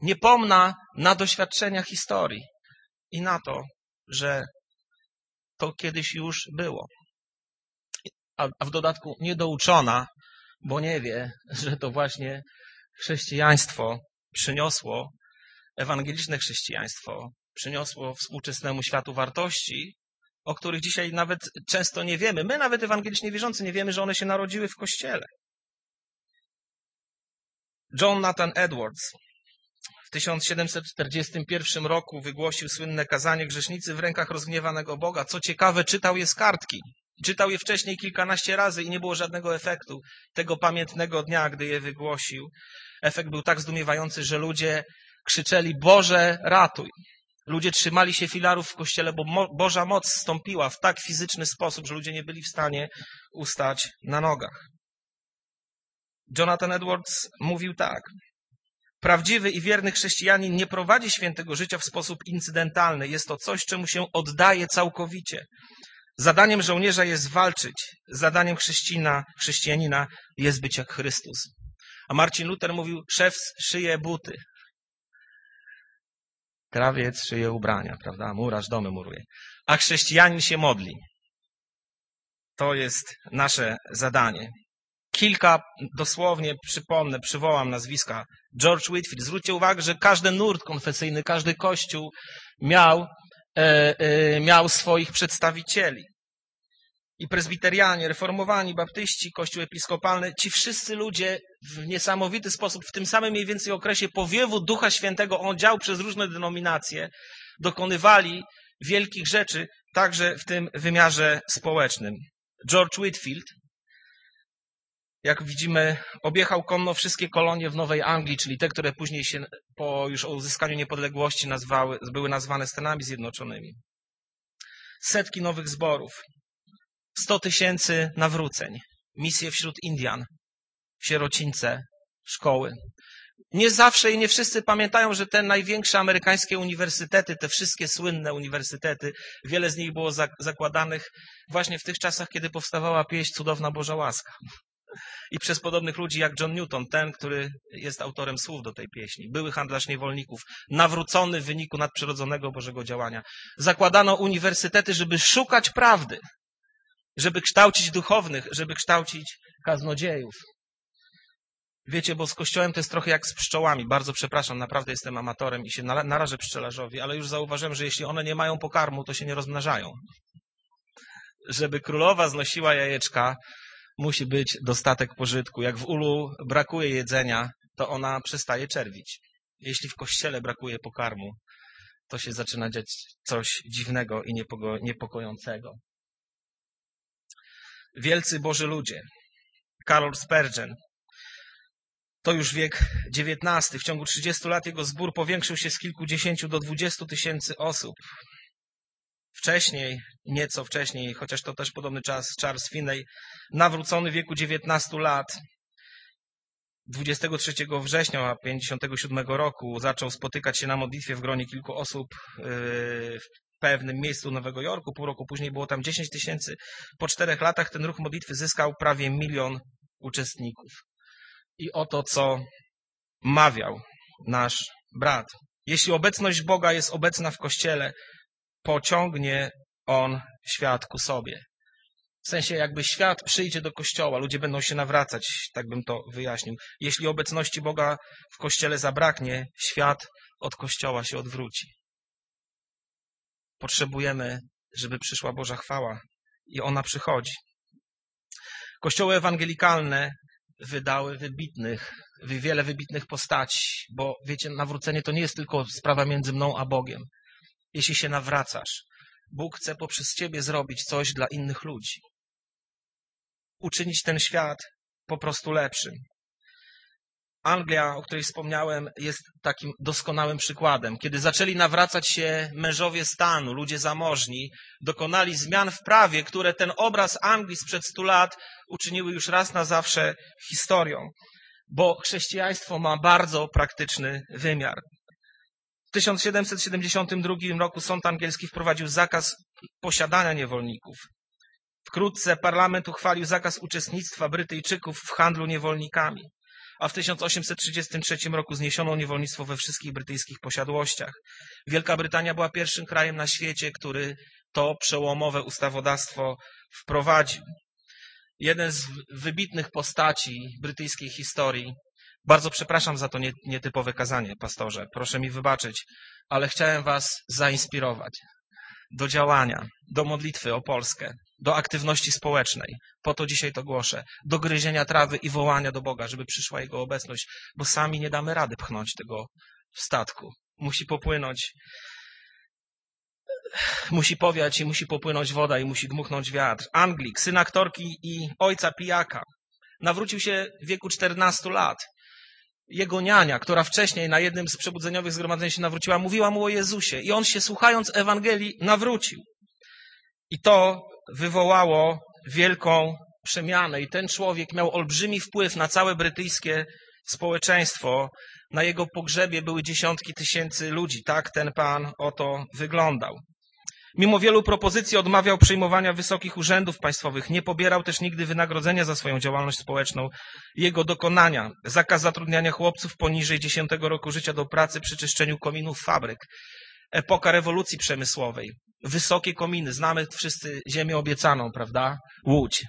Nie pomna na doświadczenia historii i na to, że to kiedyś już było. A w dodatku niedouczona, bo nie wie, że to właśnie chrześcijaństwo przyniosło, ewangeliczne chrześcijaństwo przyniosło współczesnemu światu wartości, o których dzisiaj nawet często nie wiemy. My, nawet ewangelicznie wierzący, nie wiemy, że one się narodziły w kościele. John Nathan Edwards w 1741 roku wygłosił słynne kazanie Grzesznicy w rękach rozgniewanego Boga. Co ciekawe, czytał je z kartki. Czytał je wcześniej kilkanaście razy i nie było żadnego efektu tego pamiętnego dnia, gdy je wygłosił. Efekt był tak zdumiewający, że ludzie krzyczeli: Boże, ratuj! Ludzie trzymali się filarów w kościele, bo mo Boża moc stąpiła w tak fizyczny sposób, że ludzie nie byli w stanie ustać na nogach. Jonathan Edwards mówił tak. Prawdziwy i wierny chrześcijanin nie prowadzi świętego życia w sposób incydentalny. Jest to coś, czemu się oddaje całkowicie. Zadaniem żołnierza jest walczyć. Zadaniem chrześcijanina, jest być jak Chrystus. A Marcin Luther mówił, szef szyje buty, krawiec szyje ubrania, prawda? Murarz domy muruje. A chrześcijanin się modli. To jest nasze zadanie. Kilka, dosłownie przypomnę, przywołam nazwiska. George Whitfield. Zwróćcie uwagę, że każdy nurt konfesyjny, każdy kościół miał, e, e, miał swoich przedstawicieli i prezbiterianie, reformowani, baptyści, kościół episkopalny, ci wszyscy ludzie w niesamowity sposób, w tym samym mniej więcej okresie powiewu Ducha Świętego, on dział przez różne denominacje, dokonywali wielkich rzeczy, także w tym wymiarze społecznym. George Whitfield, jak widzimy, objechał konno wszystkie kolonie w Nowej Anglii, czyli te, które później się po już uzyskaniu niepodległości nazwały, były nazwane Stanami Zjednoczonymi. Setki nowych zborów, 100 tysięcy nawróceń, misje wśród Indian, sierocińce, szkoły. Nie zawsze i nie wszyscy pamiętają, że te największe amerykańskie uniwersytety, te wszystkie słynne uniwersytety, wiele z nich było zakładanych właśnie w tych czasach, kiedy powstawała pieśń Cudowna Boża Łaska. I przez podobnych ludzi jak John Newton, ten, który jest autorem słów do tej pieśni, były handlarz niewolników, nawrócony w wyniku nadprzyrodzonego Bożego działania. Zakładano uniwersytety, żeby szukać prawdy, żeby kształcić duchownych, żeby kształcić kaznodziejów. Wiecie, bo z kościołem to jest trochę jak z pszczołami. Bardzo przepraszam, naprawdę jestem amatorem i się narażę pszczelarzowi, ale już zauważyłem, że jeśli one nie mają pokarmu, to się nie rozmnażają. Żeby królowa znosiła jajeczka, musi być dostatek pożytku. Jak w ulu brakuje jedzenia, to ona przestaje czerwić. Jeśli w kościele brakuje pokarmu, to się zaczyna dziać coś dziwnego i niepokojącego wielcy Boży ludzie. Karol Spurgeon. To już wiek XIX. W ciągu 30 lat jego zbór powiększył się z kilkudziesięciu do dwudziestu tysięcy osób. Wcześniej, nieco wcześniej, chociaż to też podobny czas, Charles Finney, nawrócony w wieku 19 lat, 23 września 57 roku zaczął spotykać się na modlitwie w gronie kilku osób yy, pewnym miejscu Nowego Jorku. Pół roku później było tam 10 tysięcy. Po czterech latach ten ruch modlitwy zyskał prawie milion uczestników. I oto co mawiał nasz brat. Jeśli obecność Boga jest obecna w Kościele, pociągnie On świat ku sobie. W sensie jakby świat przyjdzie do Kościoła, ludzie będą się nawracać, tak bym to wyjaśnił. Jeśli obecności Boga w Kościele zabraknie, świat od Kościoła się odwróci. Potrzebujemy, żeby przyszła Boża chwała i ona przychodzi. Kościoły ewangelikalne wydały wybitnych, wiele wybitnych postaci, bo wiecie, nawrócenie to nie jest tylko sprawa między mną a Bogiem. Jeśli się nawracasz, Bóg chce poprzez ciebie zrobić coś dla innych ludzi. Uczynić ten świat po prostu lepszym. Anglia, o której wspomniałem, jest takim doskonałym przykładem. Kiedy zaczęli nawracać się mężowie stanu, ludzie zamożni, dokonali zmian w prawie, które ten obraz Anglii sprzed stu lat uczyniły już raz na zawsze historią. Bo chrześcijaństwo ma bardzo praktyczny wymiar. W 1772 roku sąd angielski wprowadził zakaz posiadania niewolników. Wkrótce parlament uchwalił zakaz uczestnictwa Brytyjczyków w handlu niewolnikami, a w 1833 roku zniesiono niewolnictwo we wszystkich brytyjskich posiadłościach. Wielka Brytania była pierwszym krajem na świecie, który to przełomowe ustawodawstwo wprowadził. Jeden z wybitnych postaci brytyjskiej historii. Bardzo przepraszam za to nietypowe kazanie, pastorze. Proszę mi wybaczyć, ale chciałem was zainspirować do działania, do modlitwy o Polskę, do aktywności społecznej. Po to dzisiaj to głoszę. Do gryzienia trawy i wołania do Boga, żeby przyszła Jego obecność, bo sami nie damy rady pchnąć tego w statku. Musi popłynąć, musi powiać i musi popłynąć woda i musi dmuchnąć wiatr. Anglik, syn aktorki i ojca pijaka. Nawrócił się w wieku 14 lat jego niania, która wcześniej na jednym z przebudzeniowych zgromadzeń się nawróciła, mówiła mu o Jezusie i on się słuchając Ewangelii nawrócił. I to wywołało wielką przemianę i ten człowiek miał olbrzymi wpływ na całe brytyjskie społeczeństwo. Na jego pogrzebie były dziesiątki tysięcy ludzi. Tak ten pan oto wyglądał. Mimo wielu propozycji odmawiał przyjmowania wysokich urzędów państwowych, nie pobierał też nigdy wynagrodzenia za swoją działalność społeczną. Jego dokonania, zakaz zatrudniania chłopców poniżej 10 roku życia do pracy przy czyszczeniu kominów fabryk, epoka rewolucji przemysłowej, wysokie kominy, znamy wszyscy ziemię obiecaną, prawda? Łódź.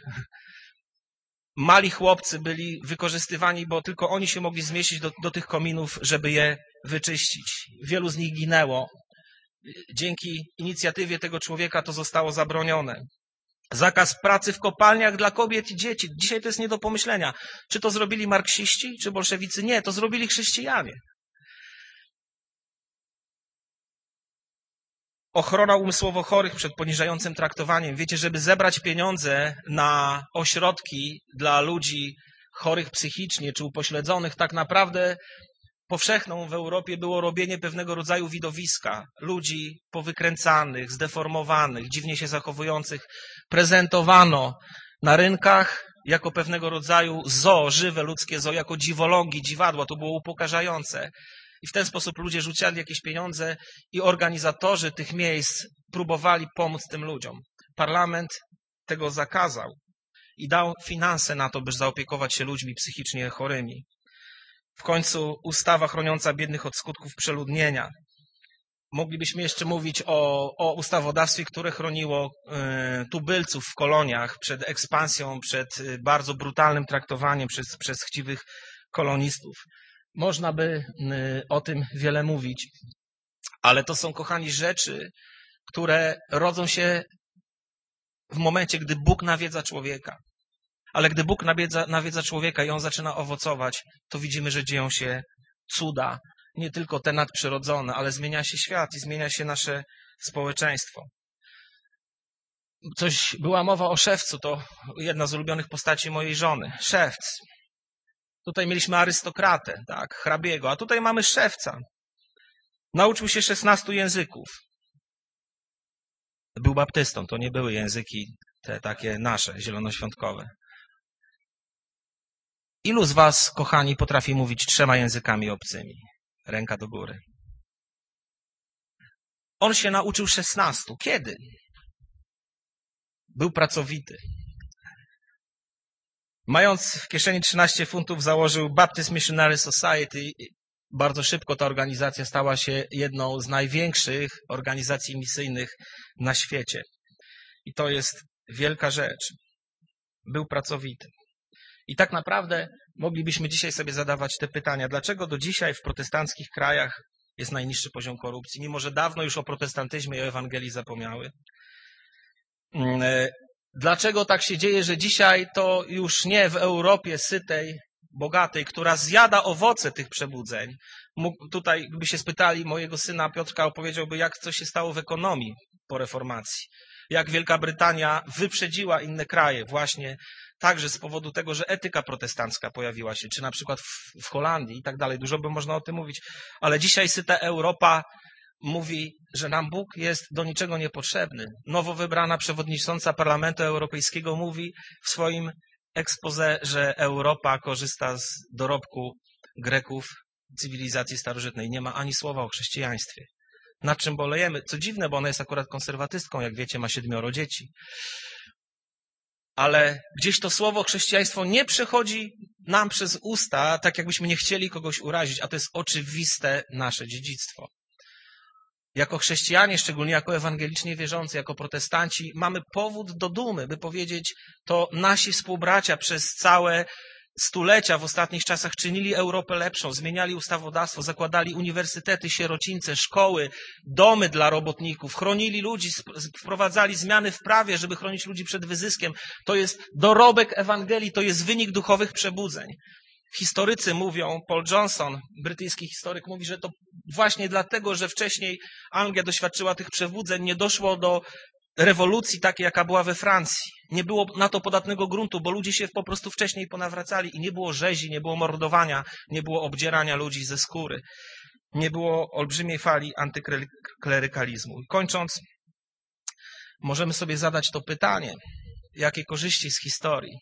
Mali chłopcy byli wykorzystywani, bo tylko oni się mogli zmieścić do, do tych kominów, żeby je wyczyścić. Wielu z nich ginęło, dzięki inicjatywie tego człowieka to zostało zabronione. Zakaz pracy w kopalniach dla kobiet i dzieci. Dzisiaj to jest nie do pomyślenia. Czy to zrobili marksiści, czy bolszewicy? Nie, to zrobili chrześcijanie. Ochrona umysłowo chorych przed poniżającym traktowaniem. Wiecie, żeby zebrać pieniądze na ośrodki dla ludzi chorych psychicznie czy upośledzonych, tak naprawdę powszechną w Europie było robienie pewnego rodzaju widowiska ludzi powykręcanych, zdeformowanych, dziwnie się zachowujących. Prezentowano na rynkach jako pewnego rodzaju zo, żywe ludzkie zo, jako dziwolągi, dziwadła. To było upokarzające. I w ten sposób ludzie rzucali jakieś pieniądze i organizatorzy tych miejsc próbowali pomóc tym ludziom. Parlament tego zakazał i dał finanse na to, by zaopiekować się ludźmi psychicznie chorymi. W końcu ustawa chroniąca biednych od skutków przeludnienia. Moglibyśmy jeszcze mówić o, o ustawodawstwie, które chroniło y, tubylców w koloniach przed ekspansją, przed y, bardzo brutalnym traktowaniem przez, przez chciwych kolonistów. Można by y, o tym wiele mówić, ale to są, kochani, rzeczy, które rodzą się w momencie, gdy Bóg nawiedza człowieka. Ale gdy Bóg nawiedza, nawiedza człowieka i on zaczyna owocować, to widzimy, że dzieją się cuda. Nie tylko te nadprzyrodzone, ale zmienia się świat i zmienia się nasze społeczeństwo. Coś była mowa o szewcu, to jedna z ulubionych postaci mojej żony. Szewc. Tutaj mieliśmy arystokratę, tak, hrabiego, a tutaj mamy szewca. Nauczył się 16 języków. Był baptystą, to nie były języki te takie nasze, zielonoświątkowe. Ilu z Was, kochani, potrafi mówić trzema językami obcymi? Ręka do góry. On się nauczył szesnastu. Kiedy? Był pracowity. Mając w kieszeni 13 funtów, założył Baptist Missionary Society. Bardzo szybko ta organizacja stała się jedną z największych organizacji misyjnych na świecie. I to jest wielka rzecz. Był pracowity. I tak naprawdę moglibyśmy dzisiaj sobie zadawać te pytania, dlaczego do dzisiaj w protestanckich krajach jest najniższy poziom korupcji, mimo że dawno już o protestantyzmie i o Ewangelii zapomniały. Mm, e, dlaczego tak się dzieje, że dzisiaj to już nie w Europie sytej, bogatej, która zjada owoce tych przebudzeń. Mógł, tutaj, gdyby się spytali mojego syna Piotrka, opowiedziałby, jak coś się stało w ekonomii po reformacji. Jak Wielka Brytania wyprzedziła inne kraje właśnie także z powodu tego, że etyka protestancka pojawiła się, czy na przykład w, w Holandii i tak dalej. Dużo by można o tym mówić, ale dzisiaj syta Europa mówi, że nam Bóg jest do niczego niepotrzebny. Nowo wybrana przewodnicząca Parlamentu Europejskiego mówi w swoim ekspoze, że Europa korzysta z dorobku Greków cywilizacji starożytnej. Nie ma ani słowa o chrześcijaństwie. Na czym bolejemy? Co dziwne, bo ona jest akurat konserwatystką, jak wiecie, ma siedmioro dzieci. ale gdzieś to słowo chrześcijaństwo nie przechodzi nam przez usta, tak jakbyśmy nie chcieli kogoś urazić, a to jest oczywiste nasze dziedzictwo. Jako chrześcijanie, szczególnie jako ewangelicznie wierzący, jako protestanci, mamy powód do dumy, by powiedzieć, to nasi współbracia przez całe stulecia w ostatnich czasach czynili Europę lepszą, zmieniali ustawodawstwo, zakładali uniwersytety, sierocińce, szkoły, domy dla robotników, chronili ludzi, wprowadzali zmiany w prawie, żeby chronić ludzi przed wyzyskiem. To jest dorobek Ewangelii, to jest wynik duchowych przebudzeń. Historycy mówią, Paul Johnson, brytyjski historyk, mówi, że to właśnie dlatego, że wcześniej Anglia doświadczyła tych przebudzeń, nie doszło do rewolucji takiej, jaka była we Francji. Nie było na to podatnego gruntu, bo ludzie się po prostu wcześniej ponawracali i nie było rzezi, nie było mordowania, nie było obdzierania ludzi ze skóry. Nie było olbrzymiej fali antyklerykalizmu. Kończąc, możemy sobie zadać to pytanie, jakie korzyści z historii,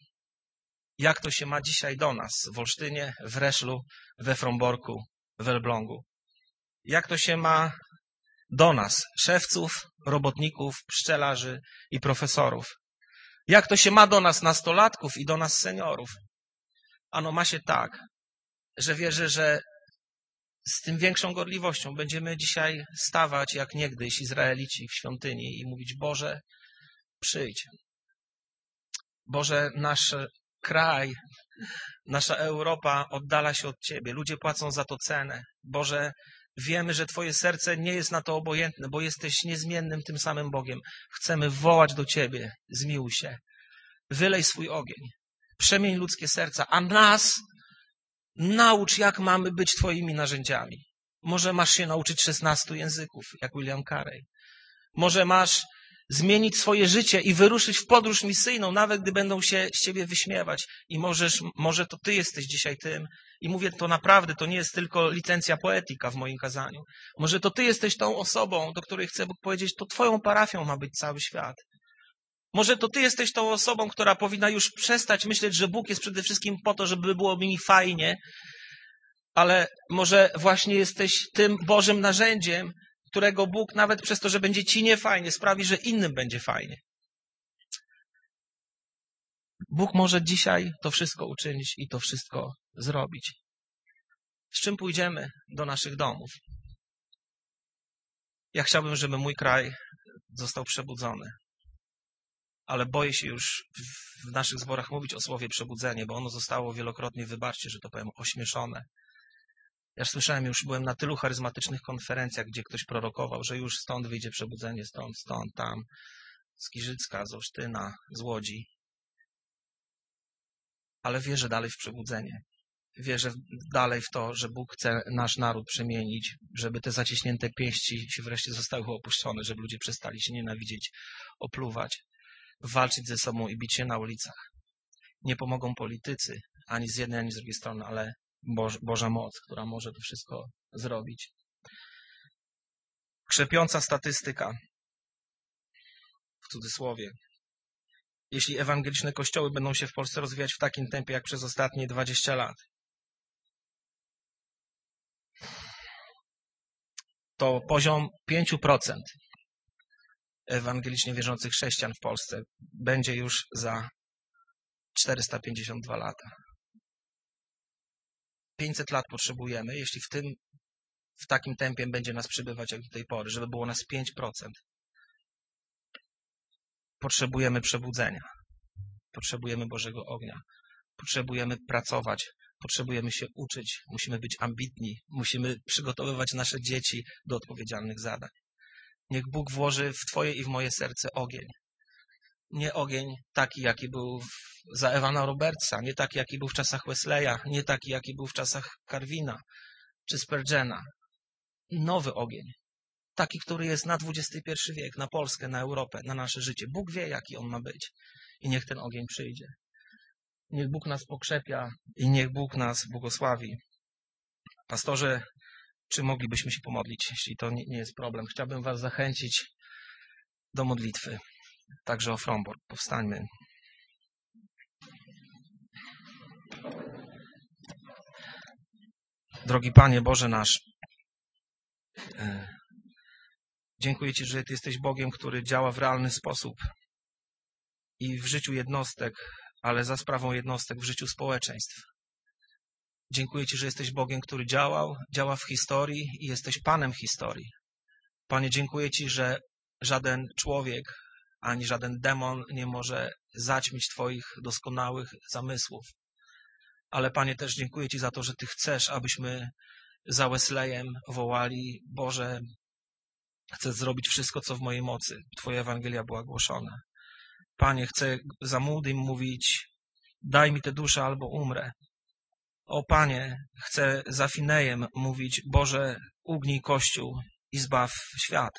jak to się ma dzisiaj do nas w Olsztynie, w Reszlu, we Fromborku, w Elblągu. Jak to się ma do nas, szewców, robotników, pszczelarzy i profesorów. Jak to się ma do nas, nastolatków i do nas, seniorów? Ano ma się tak, że wierzę, że z tym większą gorliwością będziemy dzisiaj stawać jak niegdyś Izraelici w świątyni i mówić: Boże, przyjdź. Boże, nasz kraj, nasza Europa oddala się od Ciebie. Ludzie płacą za to cenę. Boże, Wiemy, że Twoje serce nie jest na to obojętne, bo jesteś niezmiennym tym samym Bogiem. Chcemy wołać do Ciebie, zmiłuj się. Wylej swój ogień. Przemień ludzkie serca, a nas naucz, jak mamy być Twoimi narzędziami. Może masz się nauczyć szesnastu języków, jak William Carey. Może masz zmienić swoje życie i wyruszyć w podróż misyjną, nawet gdy będą się z ciebie wyśmiewać. I możesz, może to ty jesteś dzisiaj tym. I mówię to naprawdę, to nie jest tylko licencja poetyka w moim kazaniu. Może to ty jesteś tą osobą, do której chcę Bóg powiedzieć, to twoją parafią ma być cały świat. Może to ty jesteś tą osobą, która powinna już przestać myśleć, że Bóg jest przede wszystkim po to, żeby było mi fajnie, ale może właśnie jesteś tym Bożym narzędziem, którego Bóg nawet przez to, że będzie ci niefajnie, sprawi, że innym będzie fajnie. Bóg może dzisiaj to wszystko uczynić i to wszystko zrobić. Z czym pójdziemy do naszych domów? Ja chciałbym, żeby mój kraj został przebudzony. Ale boję się już w naszych zborach mówić o słowie przebudzenie, bo ono zostało wielokrotnie, wybaczcie, że to powiem, ośmieszone. Ja słyszałem, już byłem na tylu charyzmatycznych konferencjach, gdzie ktoś prorokował, że już stąd wyjdzie przebudzenie, stąd, stąd, tam, z Giżycka, z Olsztyna, z Łodzi. Ale wierzę dalej w przebudzenie. Wierzę dalej w to, że Bóg chce nasz naród przemienić, żeby te zaciśnięte pięści się wreszcie zostały opuszczone, żeby ludzie przestali się nienawidzieć, opluwać, walczyć ze sobą i bić się na ulicach. Nie pomogą politycy, ani z jednej, ani z drugiej strony, ale Boża moc, która może to wszystko zrobić. Krzepiąca statystyka, w cudzysłowie. Jeśli ewangeliczne kościoły będą się w Polsce rozwijać w takim tempie jak przez ostatnie 20 lat, to poziom 5% ewangelicznie wierzących chrześcijan w Polsce będzie już za 452 lata. 500 lat potrzebujemy, jeśli w tym, w takim tempie będzie nas przybywać jak do tej pory, żeby było nas 5%. Potrzebujemy przebudzenia. Potrzebujemy Bożego ognia. Potrzebujemy pracować. Potrzebujemy się uczyć. Musimy być ambitni. Musimy przygotowywać nasze dzieci do odpowiedzialnych zadań. Niech Bóg włoży w Twoje i w moje serce ogień nie ogień taki, jaki był za Ewana Robertsa, nie taki, jaki był w czasach Wesleya, nie taki, jaki był w czasach Carwina czy Spurgeona. Nowy ogień. Taki, który jest na XXI wiek, na Polskę, na Europę, na nasze życie. Bóg wie, jaki on ma być. I niech ten ogień przyjdzie. Niech Bóg nas pokrzepia i niech Bóg nas błogosławi. Pastorze, czy moglibyśmy się pomodlić, jeśli to nie jest problem? Chciałbym Was zachęcić do modlitwy także o Fromborg. Powstańmy. Drogi Panie Boże nasz, e, dziękuję Ci, że Ty jesteś Bogiem, który działa w realny sposób i w życiu jednostek, ale za sprawą jednostek w życiu społeczeństw. Dziękuję Ci, że jesteś Bogiem, który działał, działa w historii i jesteś Panem historii. Panie, dziękuję Ci, że żaden człowiek ani żaden demon nie może zaćmić Twoich doskonałych zamysłów. Ale Panie, też dziękuję Ci za to, że Ty chcesz, abyśmy za Wesleyem wołali, Boże, chcę zrobić wszystko, co w mojej mocy. Twoja Ewangelia była głoszona. Panie, chcę za młodym mówić, daj mi tę duszę albo umrę. O Panie, chcę za Finejem mówić, Boże, ugnij Kościół i zbaw świat.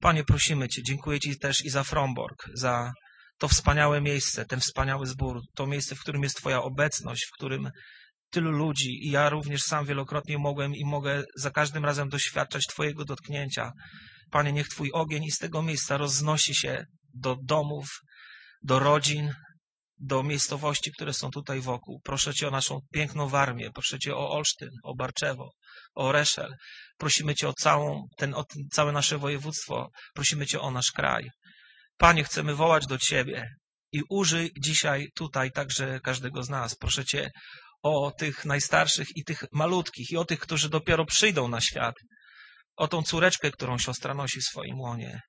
Panie, prosimy Cię, dziękuję Ci też i za Fromborg, za to wspaniałe miejsce, ten wspaniały zbór, to miejsce, w którym jest Twoja obecność, w którym tylu ludzi i ja również sam wielokrotnie mogłem i mogę za każdym razem doświadczać Twojego dotknięcia. Panie, niech Twój ogień z tego miejsca roznosi się do domów, do rodzin, do miejscowości, które są tutaj wokół. Proszę Cię o naszą piękną Warmię, proszę Cię o Olsztyn, o Barczewo, o Reszel. Prosimy Cię o, całą, ten, o całe nasze województwo, prosimy Cię o nasz kraj. Panie, chcemy wołać do Ciebie i użyj dzisiaj tutaj także każdego z nas. Proszę Cię o tych najstarszych i tych malutkich i o tych, którzy dopiero przyjdą na świat. O tą córeczkę, którą siostra nosi w swoim łonie.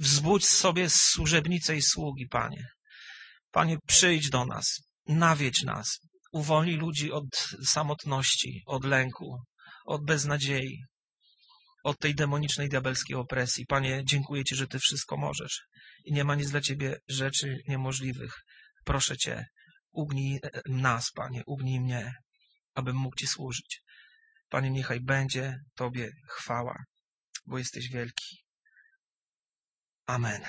Wzbudź sobie służebnicę i sługi, Panie. Panie, przyjdź do nas, nawiedź nas, uwolnij ludzi od samotności, od lęku, od beznadziei, od tej demonicznej, diabelskiej opresji. Panie, dziękuję Ci, że Ty wszystko możesz i nie ma nic dla Ciebie rzeczy niemożliwych. Proszę Cię, ugnij nas, Panie, ugnij mnie, abym mógł Ci służyć. Panie, niechaj będzie Tobie chwała, bo jesteś wielki. Amen.